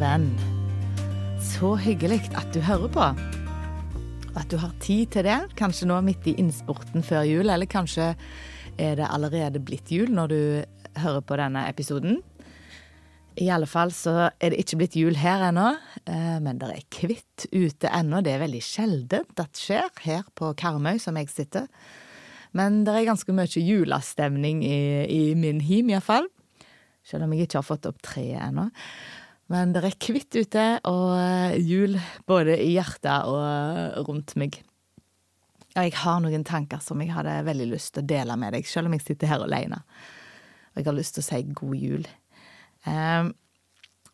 Venn. Så hyggelig at du hører på. At du har tid til det. Kanskje nå midt i innspurten før jul, eller kanskje er det allerede blitt jul når du hører på denne episoden. I alle fall så er det ikke blitt jul her ennå, eh, men det er kvitt ute ennå. Det er veldig sjeldent at skjer her på Karmøy, som jeg sitter. Men det er ganske mye julestemning i, i min him, iallfall. Selv om jeg ikke har fått opp treet ennå. Men det er hvitt ute, og eh, jul både i hjertet og rundt meg. Og jeg har noen tanker som jeg hadde veldig lyst til å dele med deg, selv om jeg sitter her alene. Og jeg har lyst til å si god jul. Um,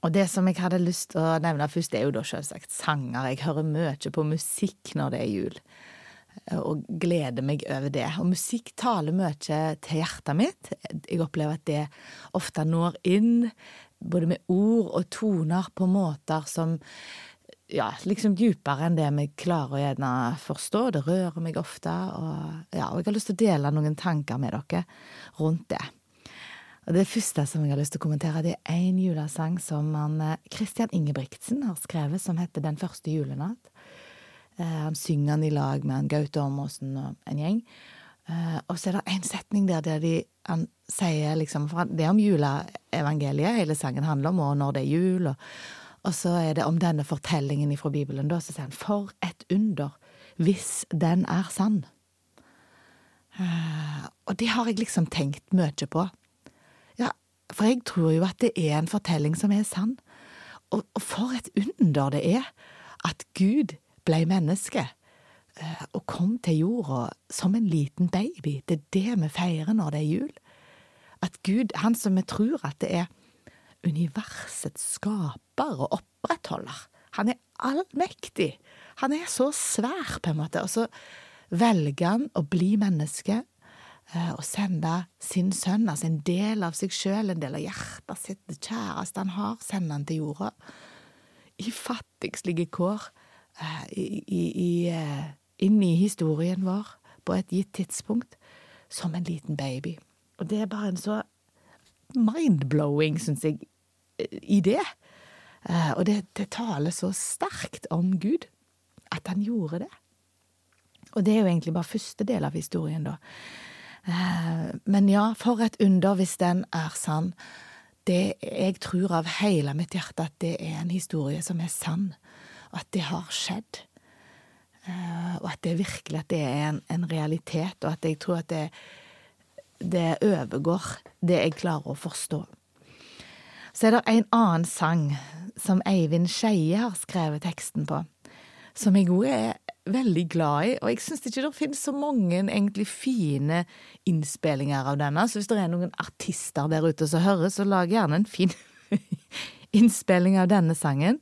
og det som jeg hadde lyst til å nevne først, er jo da selvsagt sanger. Jeg hører mye på musikk når det er jul, og gleder meg over det. Og musikk taler mye til hjertet mitt. Jeg opplever at det ofte når inn, både med ord og toner, på måter som ja, liksom dypere enn det vi klarer å gjerne forstå. Det rører meg ofte, og, ja, og jeg har lyst til å dele noen tanker med dere rundt det. Og Det første som jeg har lyst til å kommentere, det er én julesang som han, Christian Ingebrigtsen har skrevet, som heter Den første julenatt. Eh, han synger den i lag med han Gaute Ormåsen og en gjeng. Eh, og så er det en setning der, der de, han sier liksom Det er om juleevangeliet hele sangen handler om, og når det er jul. Og, og så er det om denne fortellingen fra Bibelen. Da så sier han 'For et under, hvis den er sann'. Eh, og det har jeg liksom tenkt mye på. Ja, for jeg tror jo at det er en fortelling som er sann. Og, og for et under det er at Gud ble menneske eh, og kom til jorda som en liten baby. Det er det vi feirer når det er jul. At Gud, han som vi tror at det er universets skaper og opprettholder, han er allmektig. Han er så svær, på en måte. Og så velger han å bli menneske eh, og sende sin sønn, altså en del av seg sjøl, en del av hjertet sitt, det kjæreste han har, sende han til jorda. I fattigslige kår, eh, i, i, i, eh, inn i historien vår, på et gitt tidspunkt, som en liten baby. Og det er bare en så mind-blowing, syns jeg, idé. Og det, det taler så sterkt om Gud, at han gjorde det. Og det er jo egentlig bare første del av historien, da. Men ja, for et under hvis den er sann. Det jeg tror av hele mitt hjerte at det er en historie som er sann, at det har skjedd. Og at det er virkelig at det er en, en realitet, og at jeg tror at det, det overgår det jeg klarer å forstå. Så er det en annen sang som Eivind Skeie har skrevet teksten på, som jeg òg er veldig glad i, og jeg syns ikke det finnes så mange egentlig fine innspillinger av denne, så hvis det er noen artister der ute som hører, så lag gjerne en fin innspilling av denne sangen.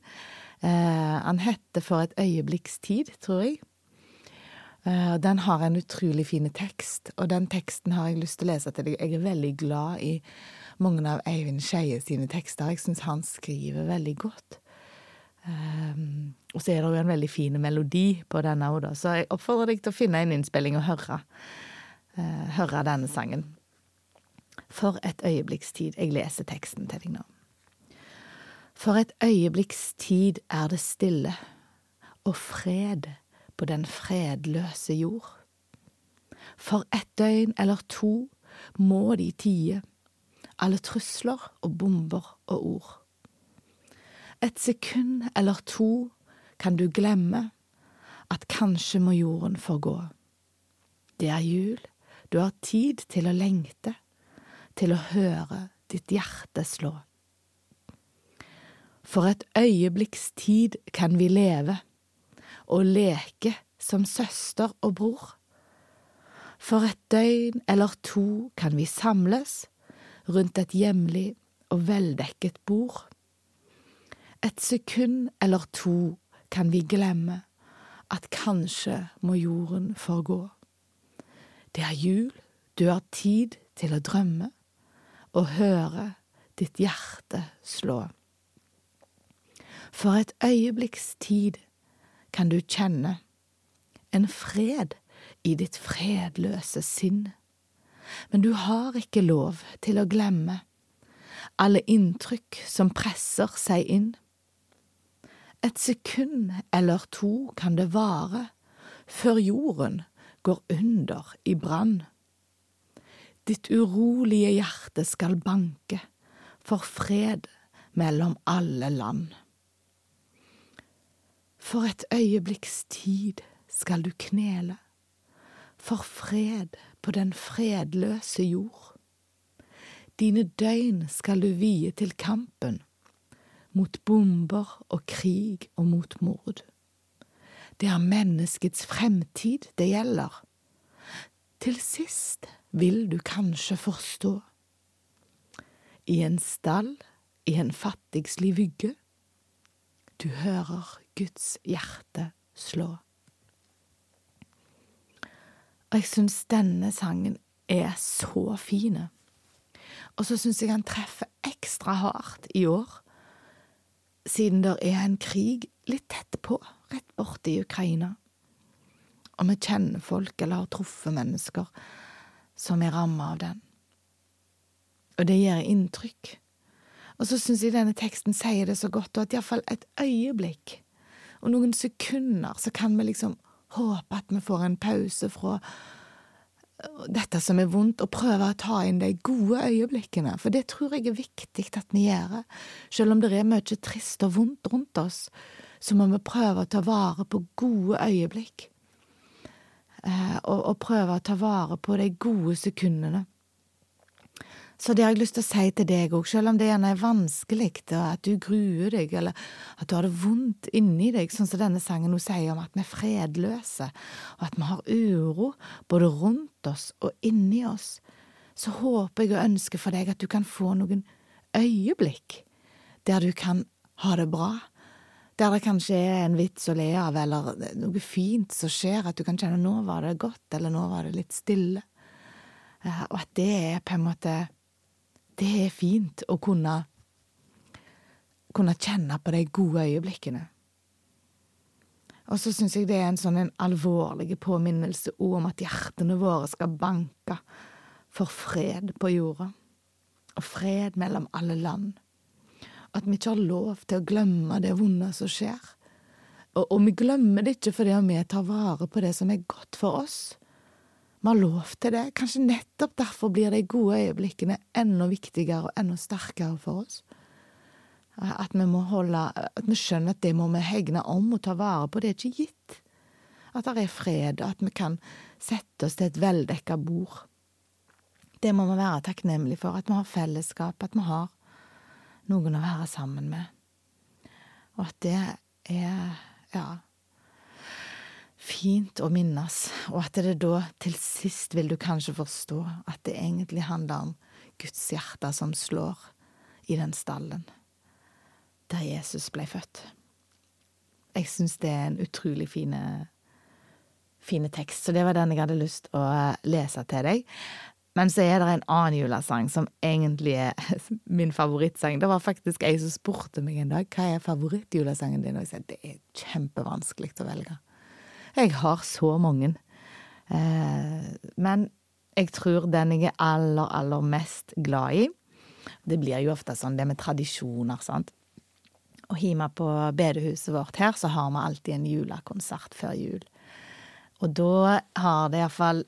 Uh, han heter For et øyeblikks tid, tror jeg. Uh, den har en utrolig fin tekst, og den teksten har jeg lyst til å lese til deg. Jeg er veldig glad i mange av Eivind Skeie sine tekster. Jeg syns han skriver veldig godt. Um, og så er det jo en veldig fin melodi på denne òg. Så jeg oppfordrer deg til å finne en innspilling og høre, uh, høre denne sangen. For et øyeblikks tid. Jeg leser teksten til deg nå. For et øyeblikks tid er det stille og fred på den fredløse jord. For ett døgn eller to må de tie, alle trusler og bomber og ord. Et sekund eller to kan du glemme at kanskje må jorden forgå. Det er jul, du har tid til å lengte, til å høre ditt hjerte slå. For et øyeblikks tid kan vi leve og leke som søster og bror. For et døgn eller to kan vi samles rundt et hjemlig og veldekket bord. Et sekund eller to kan vi glemme at kanskje må jorden forgå. Det er jul, du har tid til å drømme og høre ditt hjerte slå. For et øyeblikks tid kan du kjenne en fred i ditt fredløse sinn, men du har ikke lov til å glemme alle inntrykk som presser seg inn. Et sekund eller to kan det vare før jorden går under i brann. Ditt urolige hjerte skal banke for fred mellom alle land. For et øyeblikks tid skal du knele, for fred på den fredløse jord. Dine døgn skal du vie til kampen, mot bomber og krig og mot mord. Det er menneskets fremtid det gjelder. Til sist vil du kanskje forstå. I en stall, i en fattigslig vygge, du hører Guds hjerte slå. Og jeg syns denne sangen er så fin. Og så syns jeg han treffer ekstra hardt i år, siden det er en krig litt tett på, rett borte i Ukraina. Og vi kjenner folk eller har truffet mennesker som er rammet av den. Og det gjør inntrykk. Og så syns jeg denne teksten sier det så godt, og at iallfall et øyeblikk og noen sekunder så kan vi liksom håpe at vi får en pause fra dette som er vondt, og prøve å ta inn de gode øyeblikkene, for det tror jeg er viktig at vi gjør. Selv om det er mye trist og vondt rundt oss, så må vi prøve å ta vare på gode øyeblikk. Eh, og, prøve å ta vare på de gode sekundene. Så det har jeg lyst til å si til deg òg, selv om det gjerne er vanskelig, at du gruer deg, eller at du har det vondt inni deg, sånn som denne sangen hun sier om at vi er fredløse, og at vi har uro både rundt oss og inni oss, så håper jeg og ønsker for deg at du kan få noen øyeblikk der du kan ha det bra, der det kanskje er en vits å le av, eller noe fint som skjer, at du kan kjenne nå var det godt, eller nå var det litt stille, og at det er på en måte det er fint å kunne, kunne kjenne på de gode øyeblikkene. Og så syns jeg det er en sånn en alvorlig påminnelse om at hjertene våre skal banke for fred på jorda, og fred mellom alle land. At vi ikke har lov til å glemme det vonde som skjer. Og, og vi glemmer det ikke fordi vi tar vare på det som er godt for oss, vi har lov til det. Kanskje nettopp derfor blir de gode øyeblikkene enda viktigere og enda sterkere for oss. At vi holde At vi skjønner at det må vi hegne om og ta vare på. Det er ikke gitt. At det er fred, at vi kan sette oss til et veldekka bord. Det må vi være takknemlige for. At vi har fellesskap, at vi har noen å være sammen med. Og at det er Ja fint å minnes, og at det da til sist vil du kanskje forstå at det egentlig handler om Guds hjerte som slår i den stallen der Jesus ble født. Jeg syns det er en utrolig fine, fine tekst, så det var den jeg hadde lyst å lese til deg. Men så er det en annen julesang som egentlig er min favorittsang. Det var faktisk ei som spurte meg en dag hva er favorittjulesangen din, og jeg sa det er kjempevanskelig å velge. Jeg har så mange. Eh, men jeg tror den jeg er aller, aller mest glad i Det blir jo ofte sånn, det med tradisjoner, sant. Og hjemme på bedehuset vårt her, så har vi alltid en julekonsert før jul. Og da har det iallfall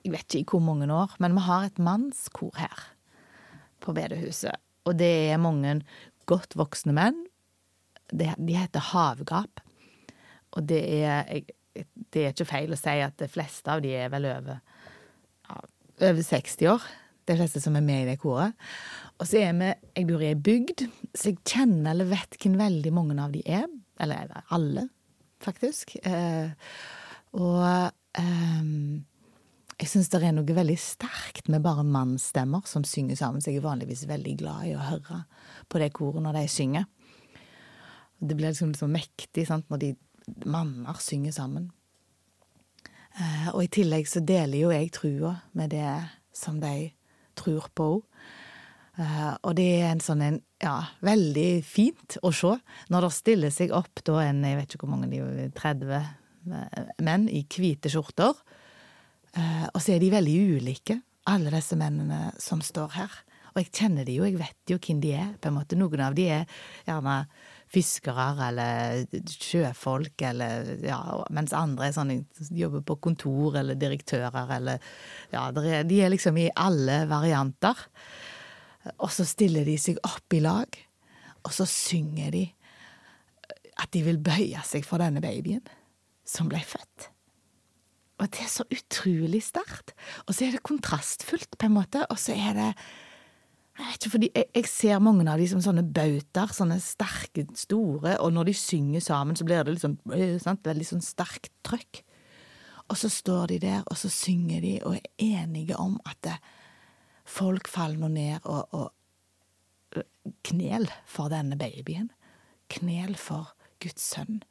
Jeg vet ikke i hvor mange år, men vi har et mannskor her på bedehuset. Og det er mange godt voksne menn. De heter Havgap. Og det er, det er ikke feil å si at de fleste av de er vel over, ja, over 60 år. De fleste som er med i det koret. Og så er vi Jeg bor i ei bygd, så jeg kjenner eller vet hvem veldig mange av de er. Eller alle, faktisk. Eh, og eh, jeg syns det er noe veldig sterkt med bare mannsstemmer som synger sammen, så jeg er vanligvis veldig glad i å høre på det koret når de synger. Det blir liksom så mektig sant, når de manner synger sammen. Eh, og i tillegg så deler jo jeg trua med det som de tror på òg. Eh, og det er en sånn en, ja, veldig fint å se når det stiller seg opp da en, jeg vet ikke hvor mange de er, 30 eh, menn i hvite skjorter. Og så er de veldig ulike, alle disse mennene som står her. Og jeg kjenner de jo, jeg vet jo hvem de er, på en måte. Noen av de er gjerne fiskere eller sjøfolk, eller ja, mens andre er sånn jobber på kontor eller direktører eller Ja, er, de er liksom i alle varianter. Og så stiller de seg opp i lag, og så synger de at de vil bøye seg for denne babyen som ble født. Og det er så utrolig sterkt. Og så er det kontrastfullt, på en måte, og så er det ikke, fordi jeg, jeg ser mange av de som sånne bautaer, sånne sterke, store, og når de synger sammen, så blir det litt sånn, øh, sant, veldig sånn sterkt trøkk. Og så står de der, og så synger de, og er enige om at det, folk faller nå ned og, og øh, knel for denne babyen. Knel for Guds sønn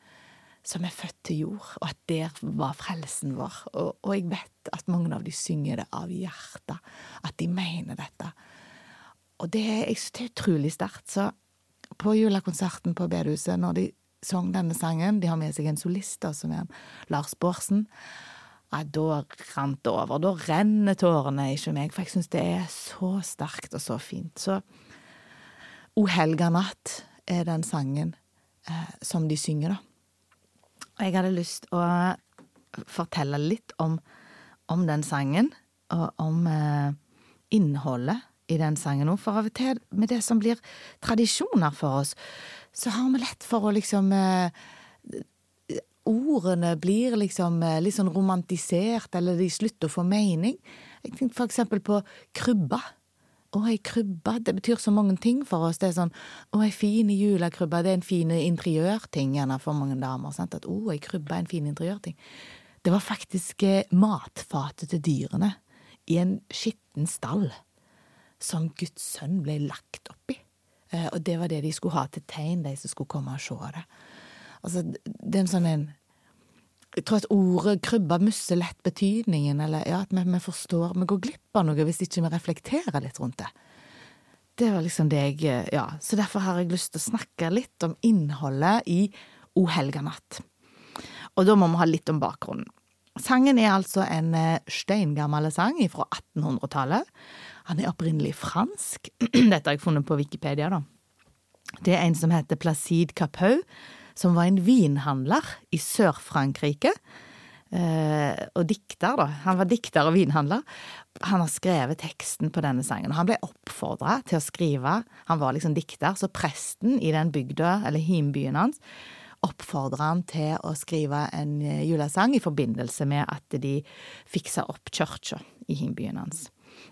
som er født til jord, og at der var frelsen vår. Og, og jeg vet at mange av de synger det av hjertet, at de mener dette. Og det, jeg synes det er utrolig sterkt. Så på julekonserten på bedehuset, når de sang denne sangen, de har med seg en solist da, som er Lars Bårdsen, ja, da rant det over. Da renner tårene ikke meg, for jeg synes det er så sterkt og så fint. Så O helga natt er den sangen eh, som de synger, da. Og jeg hadde lyst å fortelle litt om, om den sangen, og om eh, innholdet i den sangen òg. For av og til med det som blir tradisjoner for oss, så har vi lett for å liksom eh, Ordene blir liksom eh, litt sånn romantisert, eller de slutter å få mening. Jeg tenkte for eksempel på krybba. Å, ei krybbe, det betyr så mange ting for oss. Det er sånn å, ei fin julekrybbe, det er en fin interiørting for mange damer. Sant? At å, ei krybbe er en fin interiørting. Det var faktisk eh, matfatet til dyrene i en skitten stall som Guds sønn ble lagt oppi. Eh, og det var det de skulle ha til tegn, de som skulle komme og se det. Altså, det er en sånn en jeg tror at ordet krybba musser lett betydningen, eller ja, at vi, vi, forstår Vi går glipp av noe hvis ikke vi reflekterer litt rundt det. Det var liksom det jeg Ja, så derfor har jeg lyst til å snakke litt om innholdet i O helga natt. Og da må vi ha litt om bakgrunnen. Sangen er altså en eh, steingammel sang fra 1800-tallet. Han er opprinnelig fransk. Dette har jeg funnet på Wikipedia, da. Det er en som heter Placide Capau, som var en vinhandler i Sør-Frankrike. Eh, og dikter, da. Han var dikter og vinhandler. Han har skrevet teksten på denne sangen. Han ble oppfordra til å skrive, han var liksom dikter, så presten i den bygda, eller himbyen hans, oppfordra han til å skrive en eh, julesang i forbindelse med at de fiksa opp kirka i himbyen hans.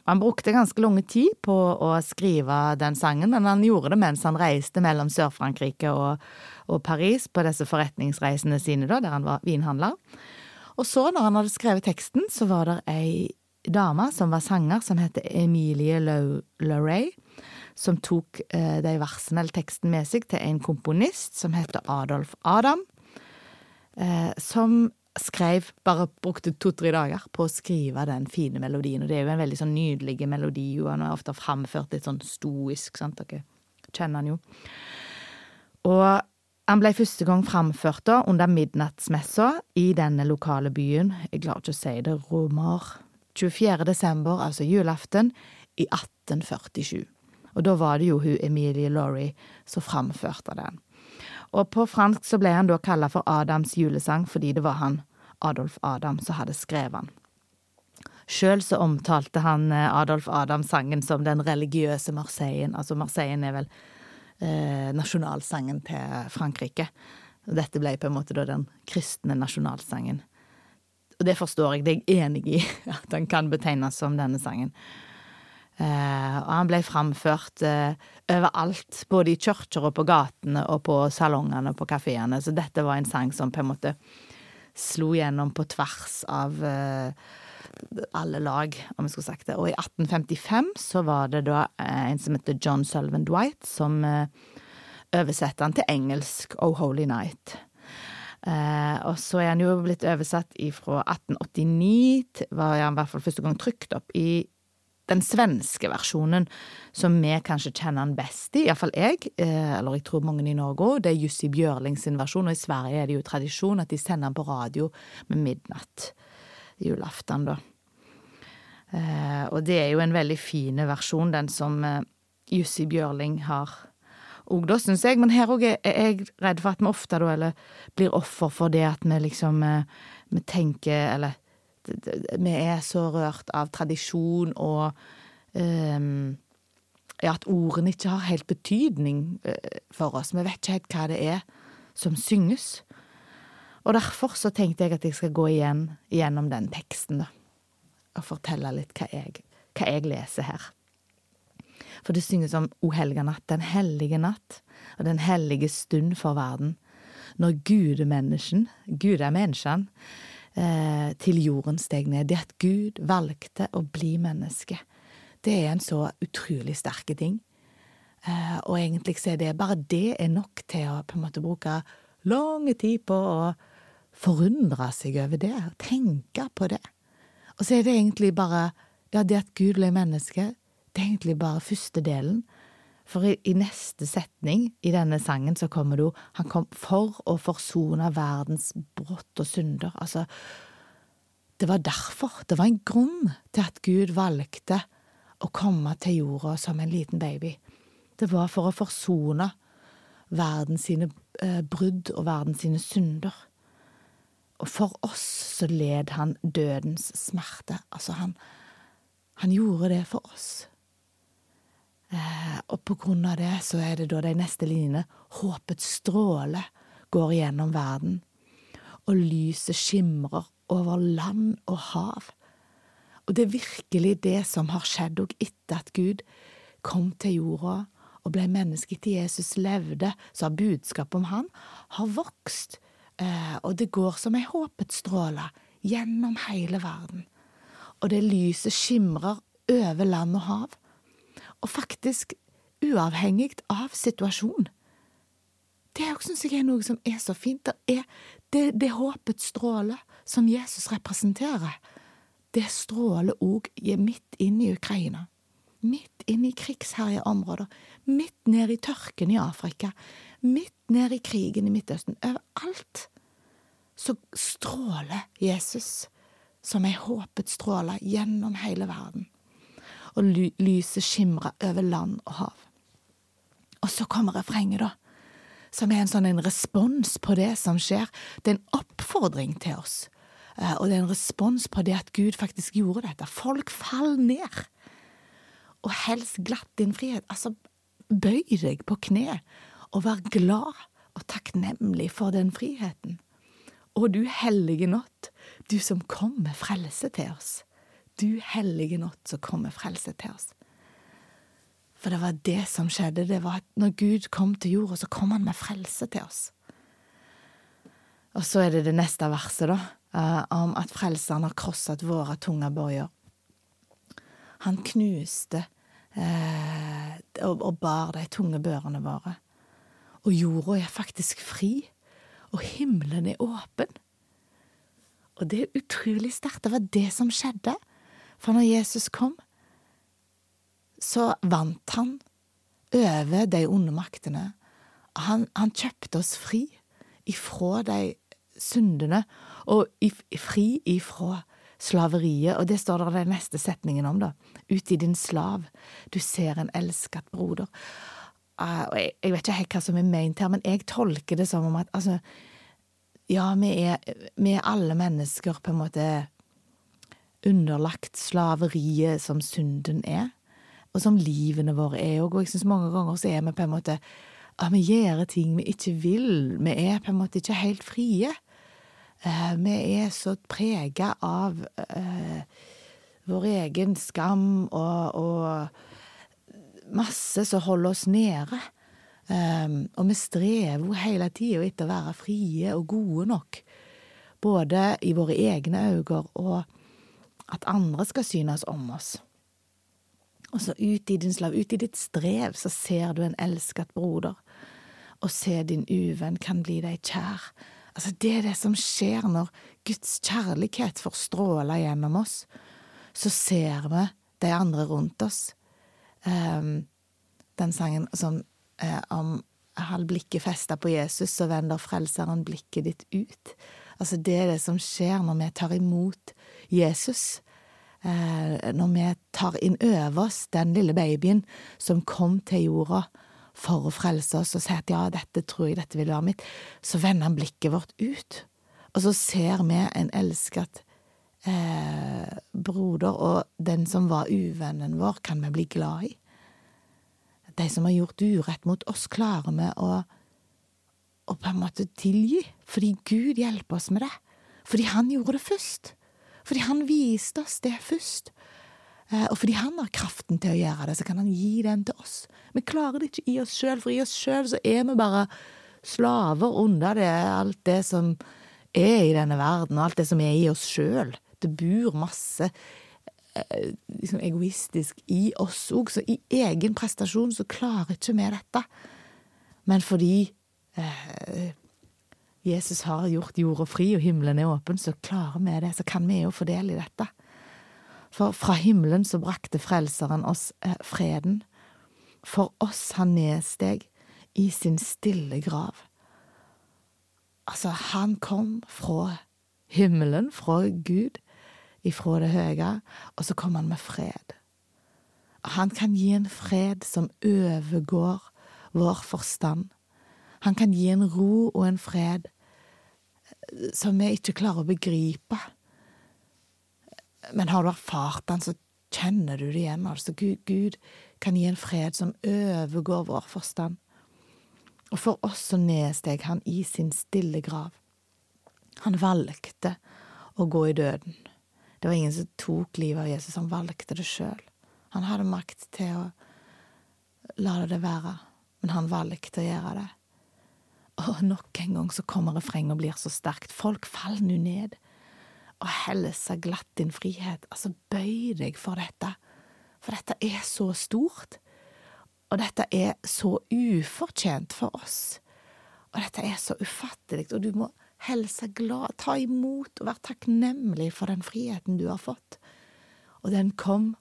Han brukte ganske lang tid på å skrive den sangen, men han gjorde det mens han reiste mellom Sør-Frankrike og, og, Paris på disse forretningsreisene sine, da, der han var vinhandler. Og så, når han hadde skrevet teksten, så var det ei dame som var sanger, som heter Emilie Lauray, som tok eh, de versene eller teksten med seg til en komponist som heter Adolf Adam, eh, som skrev Bare brukte to-tre dager på å skrive den fine melodien. Og det er jo en veldig sånn nydelig melodi, og han er ofte framført litt sånn stoisk, sant, dere kjenner han jo. Og han ble første gang framført da under midnattsmessa i denne lokale byen, jeg klarer ikke å si det, Romar, 24. desember, altså julaften, i 1847. Og da var det jo hun Emilie Laurie som framførte den. Og på fransk så ble han da kalla for Adams julesang fordi det var han, Adolf Adam, som hadde skrevet han. Sjøl så omtalte han eh, Adolf Adam sangen som den religiøse Marseillen. Altså Marseillen er vel eh, nasjonalsangen til Frankrike. Dette ble på en måte da den kristne nasjonalsangen. Og det forstår jeg, det er jeg enig i, at den kan betegnes som denne sangen. Eh, og han ble framført eh, overalt, både i kirker og på gatene og på salongene og på kafeene, så dette var en sang som på en måte slo gjennom på tvers av eh, alle lag, om jeg skulle sagt det. Og i 1855 så var det da eh, en som heter John Sullivan Dwight, som eh, oversatte han til engelsk Oh Holy Night. Eh, og så er han jo blitt oversatt ifra 1889, var han i hvert fall første gang trykt opp i den svenske versjonen, som vi kanskje kjenner den best i, iallfall jeg, eh, eller jeg tror mange i Norge òg, det er Jussi Bjørling sin versjon, og i Sverige er det jo tradisjon at de sender den på radio med midnatt julaften, da. Eh, og det er jo en veldig fin versjon, den som eh, Jussi Bjørling har òg, da, syns jeg. Men her òg er jeg redd for at vi ofte da, eller blir offer for det at vi liksom Vi tenker, eller Vi er så rørt av tradisjon og um, ja, at ordene ikke har helt betydning for oss. Vi vet ikke helt hva det er som synges. Og derfor så tenkte jeg at jeg skal gå igjen gjennom den teksten, da. Og fortelle litt hva jeg, hva jeg leser her. For det synges om O helga natt, den hellige natt, og den hellige stund for verden. Når gudemennesken, Gud menneskene, eh, til jorden steg ned. Det at Gud valgte å bli menneske, det er en så utrolig sterke ting. Eh, og egentlig så er det bare det er nok til å på en måte bruke lang tid på å forundre seg over det, tenke på det. Og så er det egentlig bare Ja, det at Gud ble menneske, det er egentlig bare første delen. For i, i neste setning i denne sangen så kommer det jo Han kom for å forsone verdens brott og synder. Altså, det var derfor. Det var en grunn til at Gud valgte å komme til jorda som en liten baby. Det var for å forsone verdens sine eh, brudd og verdens sine synder. Og for oss så led han dødens smerte. Altså, han, han gjorde det for oss. Eh, og på grunn av det så er det da de neste linjene Håpets stråle går gjennom verden, og lyset skimrer over land og hav. Og det er virkelig det som har skjedd òg etter at Gud kom til jorda og ble menneske til Jesus levde, så har budskapet om han har vokst Eh, og det går som ei håpets stråle gjennom hele verden. Og det lyset skimrer over land og hav, og faktisk uavhengig av situasjon. Det syns jeg er noe som er så fint. Det er det, det håpets stråle som Jesus representerer. Det stråler òg midt inn i Ukraina. Midt inn i krigsherja områder. Midt ned i tørken i Afrika midt ned i krigen i Midtøsten, overalt, så stråler Jesus som ei håpets stråle gjennom hele verden, og lyset skimrer over land og hav. Og så kommer refrenget, da, som er en sånn en respons på det som skjer. Det er en oppfordring til oss, eh, og det er en respons på det at Gud faktisk gjorde dette. Folk faller ned, og helst glatt din frihet. Altså, bøy deg på kne og vær glad og takknemlig for den friheten. Og du hellige natt, du som kom med frelse til oss. Du hellige natt så kommer frelse til oss. For det var det som skjedde, det var at når Gud kom til jorda, så kom han med frelse til oss. Og så er det det neste verset, da, eh, om at Frelseren har krosset våre tunge bøyer. Han knuste eh, og, og bar de tunge børene våre og jorda er faktisk fri, og himmelen er åpen. Og det er utrolig sterkt. Det var det som skjedde. For når Jesus kom, så vant han over de onde maktene. Han, han kjøpte oss fri ifra de syndene, og fri ifra slaveriet. Og det står det den neste setningen om, da. Ut i din slav, du ser en elsket broder. Uh, jeg, jeg, vet ikke helt hva som er meint her, men jeg tolker det som om at altså Ja, vi er, vi er alle mennesker på en måte underlagt slaveriet som synden er, og som livene våre er òg. Og jeg syns mange ganger så er vi på en måte ja, vi gjør ting vi ikke vil. Vi er på en måte ikke helt frie. Uh, vi er så prega av uh, vår egen skam og, og masse som holder oss nede. Um, og vi strever hele tida etter å være frie og gode nok, både i våre egne øyne og at andre skal synes om oss. Og så ut i din slav, ut i ditt strev, så ser du en elsket broder, og se din uvenn kan bli deg kjær. Altså, det er det som skjer når Guds kjærlighet får stråle gjennom oss. Så ser vi de andre rundt oss um, den sangen som um, om Hold blikket festa på Jesus, så vender Frelseren blikket ditt ut. Altså, det er det som skjer når vi tar imot Jesus. eh, når vi tar inn over oss den lille babyen som kom til jorda for å frelse oss, og sier at ja, dette tror jeg dette vil være mitt, så vender han blikket vårt ut, og så ser vi en elsket eh, broder, og den som var uvennen vår, kan vi bli glad i. De som har gjort urett mot oss, klarer vi å, å på en måte tilgi, fordi Gud hjelper oss med det. Fordi han gjorde det først. Fordi han viste oss det først. Eh, og fordi han har kraften til å gjøre det, så kan han gi den til oss. Vi klarer det ikke i oss sjøl, for i oss sjøl så er vi bare slaver under det, alt det som er i denne verden, og alt det som er i oss sjøl. Det bor masse eh, liksom egoistisk i oss òg, så i egen prestasjon så klarer ikke vi dette. Men fordi Jesus har gjort jorda fri og himmelen er åpen, så klarer vi det, så kan vi jo få del i dette. For fra himmelen så brakte Frelseren oss eh, freden. For oss han nedsteg i sin stille grav. Altså, han kom fra himmelen, fra Gud, ifra det høye, og så kom han med fred. Han kan gi en fred som overgår vår forstand. Han kan gi en ro og en fred som vi ikke klarer å begripe. Men har du erfart den, så kjenner du det igjen. Altså, Gud, Gud kan gi en fred som overgår vår forstand. Og for oss så nedsteg han i sin stille grav. Han valgte å gå i døden. Det var ingen som tok livet av Jesus, han valgte det sjøl. Han hadde makt til å la det være, men han valgte å gjøre det. Og nok en gang så kommer refrenget og blir så sterkt. Folk faller nå ned og heller seg glatt din frihet. Altså, bøy deg for dette, for dette er så stort, og dette er så ufortjent for oss, og dette er så ufattelig, og du må helse glad, ta imot og være takknemlig for den friheten du har fått. Og den kom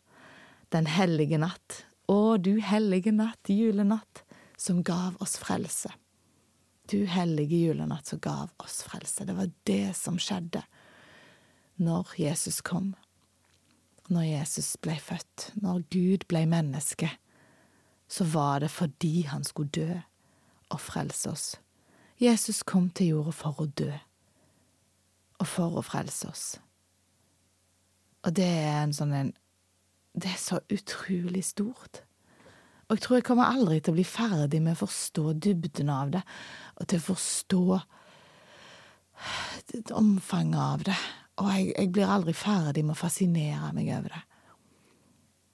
den hellige natt, å du hellige natt, julenatt, som gav oss frelse. Du hellige julenatt som gav oss frelse. Det var det som skjedde når Jesus kom. Når Jesus ble født, når Gud ble menneske, så var det fordi han skulle dø og frelse oss. Jesus kom til jorda for å dø, og for å frelse oss. Og det er en sånn en Det er så utrolig stort. Og jeg tror jeg kommer aldri til å bli ferdig med å forstå dybden av det, og til å forstå omfanget av det. Og jeg, jeg, blir aldri ferdig med å fascinere meg over det.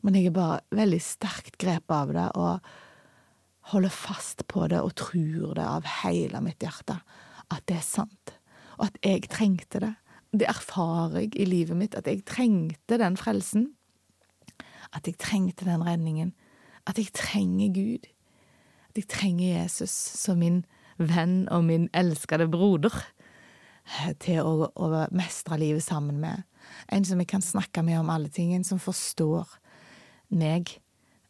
Men jeg er bare veldig sterkt grepet av det, og holder fast på det og tror det av hele mitt hjerte, at det er sant, og at jeg trengte det. Det erfarer jeg i livet mitt, at jeg trengte den frelsen. At jeg trengte den redningen at jeg trenger Gud. At jeg trenger Jesus som min venn og min elskede broder eh, til å, å mestre livet sammen med. En som jeg kan snakke med om alle ting, en som forstår meg,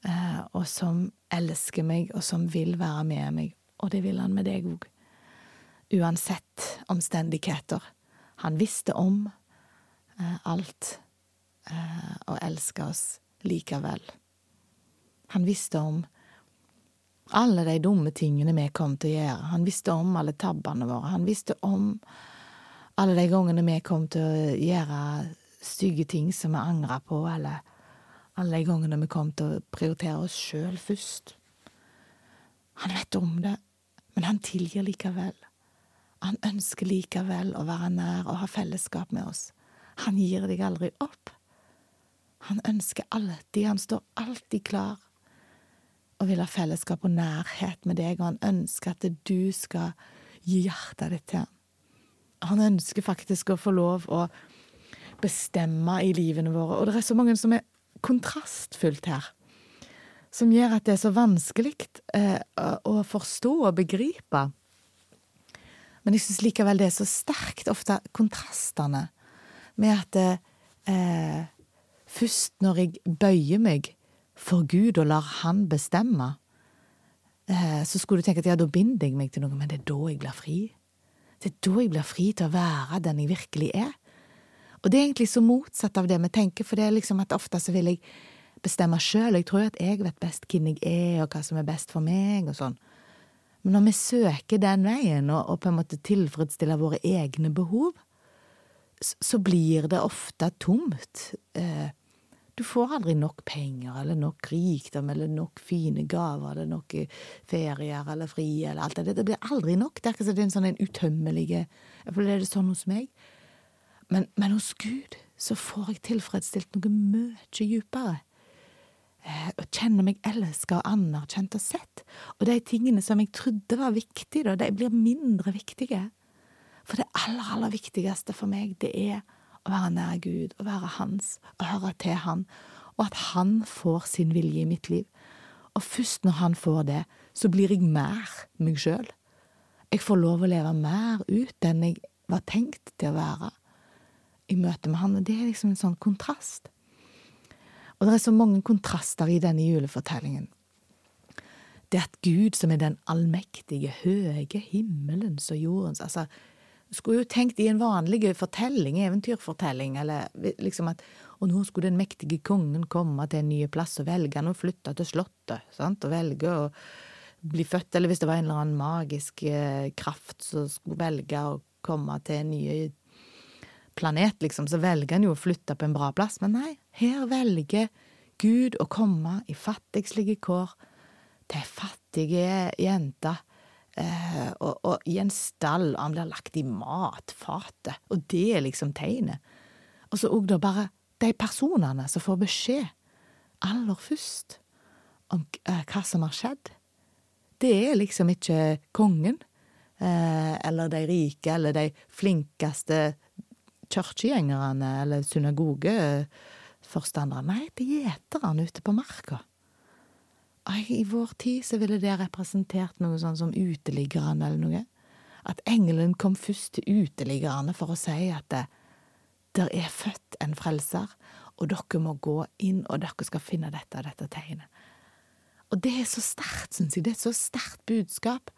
eh, og som elsker meg, og som vil være med meg. Og det vil han med deg òg. Uansett omstendigheter. Han visste om eh, alt, og elska oss likevel. Han visste om alle de dumme tingene vi kom til å gjøre. Han visste om alle tabbene våre. Han visste om alle de gangene vi kom til å gjøre stygge ting som vi angra på, eller alle de gangene vi kom til å prioritere oss sjøl først. Han vet om det, men han tilgir likevel. Han ønsker likevel å være nær og ha fellesskap med oss. Han gir deg aldri opp. Han ønsker alltid, han står alltid klar og vil ha fellesskap og nærhet med deg, og han ønsker at du skal gi hjertet ditt til ham. Han ønsker faktisk å få lov å bestemme i livene våre, og det er så mange som er kontrastfullt her, som gjør at det er så vanskelig eh, å forstå og begripe. Men jeg syns likevel det er så sterkt, ofte kontrastene, med at eh, først når jeg bøyer meg for Gud og lar Han bestemme, eh, så skulle du tenke at ja, da binder jeg meg til noe, men det er da jeg blir fri. Det er da jeg blir fri til å være den jeg virkelig er. Og det er egentlig så motsatt av det vi tenker, for det er liksom at ofte så vil jeg bestemme sjøl. Jeg tror at jeg vet best hvem jeg er, og hva som er best for meg, og sånn. Men når vi søker den veien, og, på en måte tilfredsstiller våre egne behov, så blir det ofte tomt. Eh, du får aldri nok penger, eller nok rikdom, eller nok fine gaver, eller nok ferier, eller fri, eller alt det. Det blir aldri nok. Det er ikke så en sånn en utømmelig For det er det sånn hos meg. Men, men hos Gud så får jeg tilfredsstilt noe mye dypere eh, og kjenner meg elska og anerkjent og sett. Og de tingene som jeg trodde var viktige, de blir mindre viktige. For det aller, aller viktigste for meg, det er å være nær Gud, å være Hans, å høre til Han, og at Han får sin vilje i mitt liv. Og først når Han får det, så blir jeg mer meg sjøl. Jeg får lov å leve mer ut enn jeg var tenkt til å være i møte med Han, og det er liksom en sånn kontrast. Og det er så mange kontraster i denne julefortellingen. Det at Gud, som er den allmektige, høye himmelens og jordens Altså, skulle jo tenkt i en vanlig fortelling, eventyrfortelling, eller liksom at Og nå skulle den mektige kongen komme til en ny plass og velge han å flytte til slottet, sant, og velge å bli født, eller hvis det var en eller annen magisk eh, kraft som skulle velge å komme til en ny planet, liksom, så velger han jo å flytte på en bra plass. Men nei, her velger Gud å komme i fattigslige kår til ei fattig jente. Eh, og, og, i en stall, og han blir lagt i matfatet, og det er liksom tegnet. Og så òg da bare de personene som får beskjed aller først om eh, hva som har skjedd. Det er liksom ikke kongen, eh, eller de rike, eller de flinkeste kirkegjengerne eller synagogeforstandere. Nei, det er gjeterne ute på marka. I vår tid så ville det representert noe sånn som uteliggerne eller noe. At engelen kom først til uteliggerne for å si at det, der er født en frelser, og dere må gå inn, og dere skal finne dette og dette tegnet. Og det er så sterkt, syns jeg. Det er et så sterkt budskap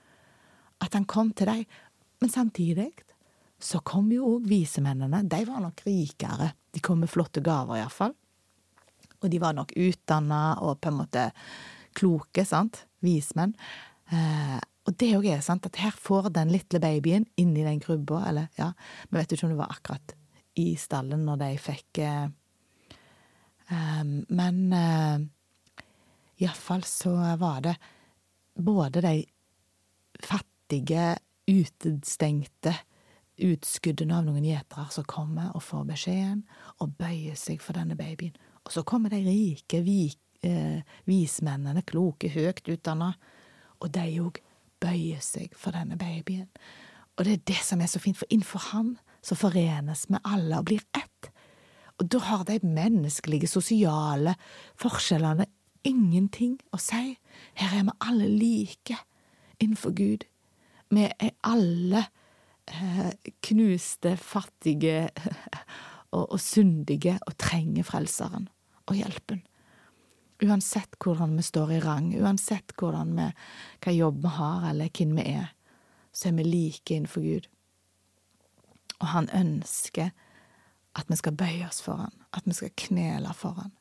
at han kom til deg. Men samtidig så kom jo òg visemennene. De var nok rikere. De kom med flotte gaver, iallfall. Og de var nok utdanna og på en måte kloke, sant. Vismenn. Eh, og det òg er sant, at her får den lille babyen inni den krybba, eller ja, vi vet jo ikke om det var akkurat i stallen når de fikk eh, eh, Men eh, iallfall så var det både de fattige, utestengte utskuddene av noen gjetere som kommer og får beskjeden og bøyer seg for denne babyen. Og så kommer de rike vi, eh, vismennene, kloke, høyt utdanna, og de òg bøyer seg for denne babyen. Og det er det som er så fint, for innenfor han så forenes vi alle og blir ett. Og da har de menneskelige, sosiale forskjellene ingenting å si. Her er vi alle like innenfor Gud. Vi er alle Eh, knuste, fattige og, og syndige og trenger Frelseren og hjelpen. Uansett hvordan vi står i rang, uansett hvordan vi, hva jobb vi har eller hvem vi er, så er vi like innenfor Gud. Og han ønsker at vi skal bøye oss for han, at vi skal knele for han.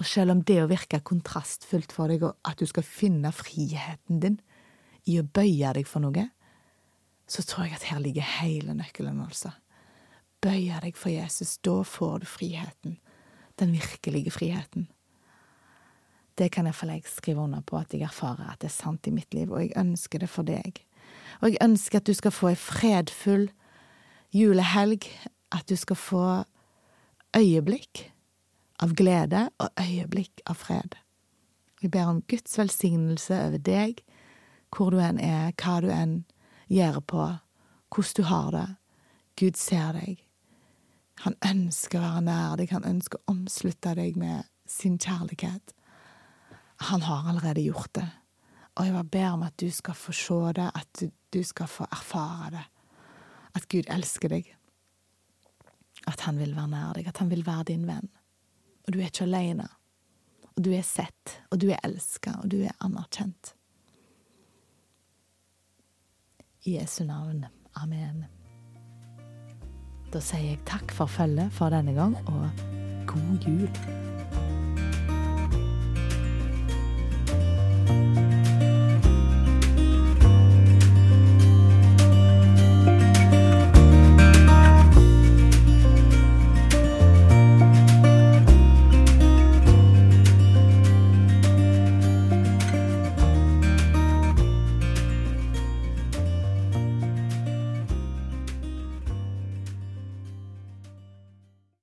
Og selv om det å virke kontrastfullt for deg, og at du skal finne friheten din i å bøye deg for noe, så tror jeg at her ligger hele nøkkelen, altså. Bøye deg for Jesus, da får du friheten. Den virkelige friheten. Det kan iallfall jeg skrive under på at jeg erfarer at det er sant i mitt liv, og jeg ønsker det for deg. Og jeg ønsker at du skal få ei fredfull julehelg, at du skal få øyeblikk av glede og øyeblikk av fred. Jeg ber om Guds velsignelse over deg, hvor du enn er, hva du enn gjør på, hvordan du har det. Gud ser deg. Han ønsker å være nær deg, han ønsker å omslutte deg med sin kjærlighet. Han har allerede gjort det, og jeg bare ber om at du skal få se det, at du skal få erfare det. At Gud elsker deg. At han vil være nær deg, at han vil være din venn. Og du er ikke alene. Og du er sett, og du er elska, og du er anerkjent. I Jesu navn. Amen. Da sier jeg takk for følget for denne gang, og god jul.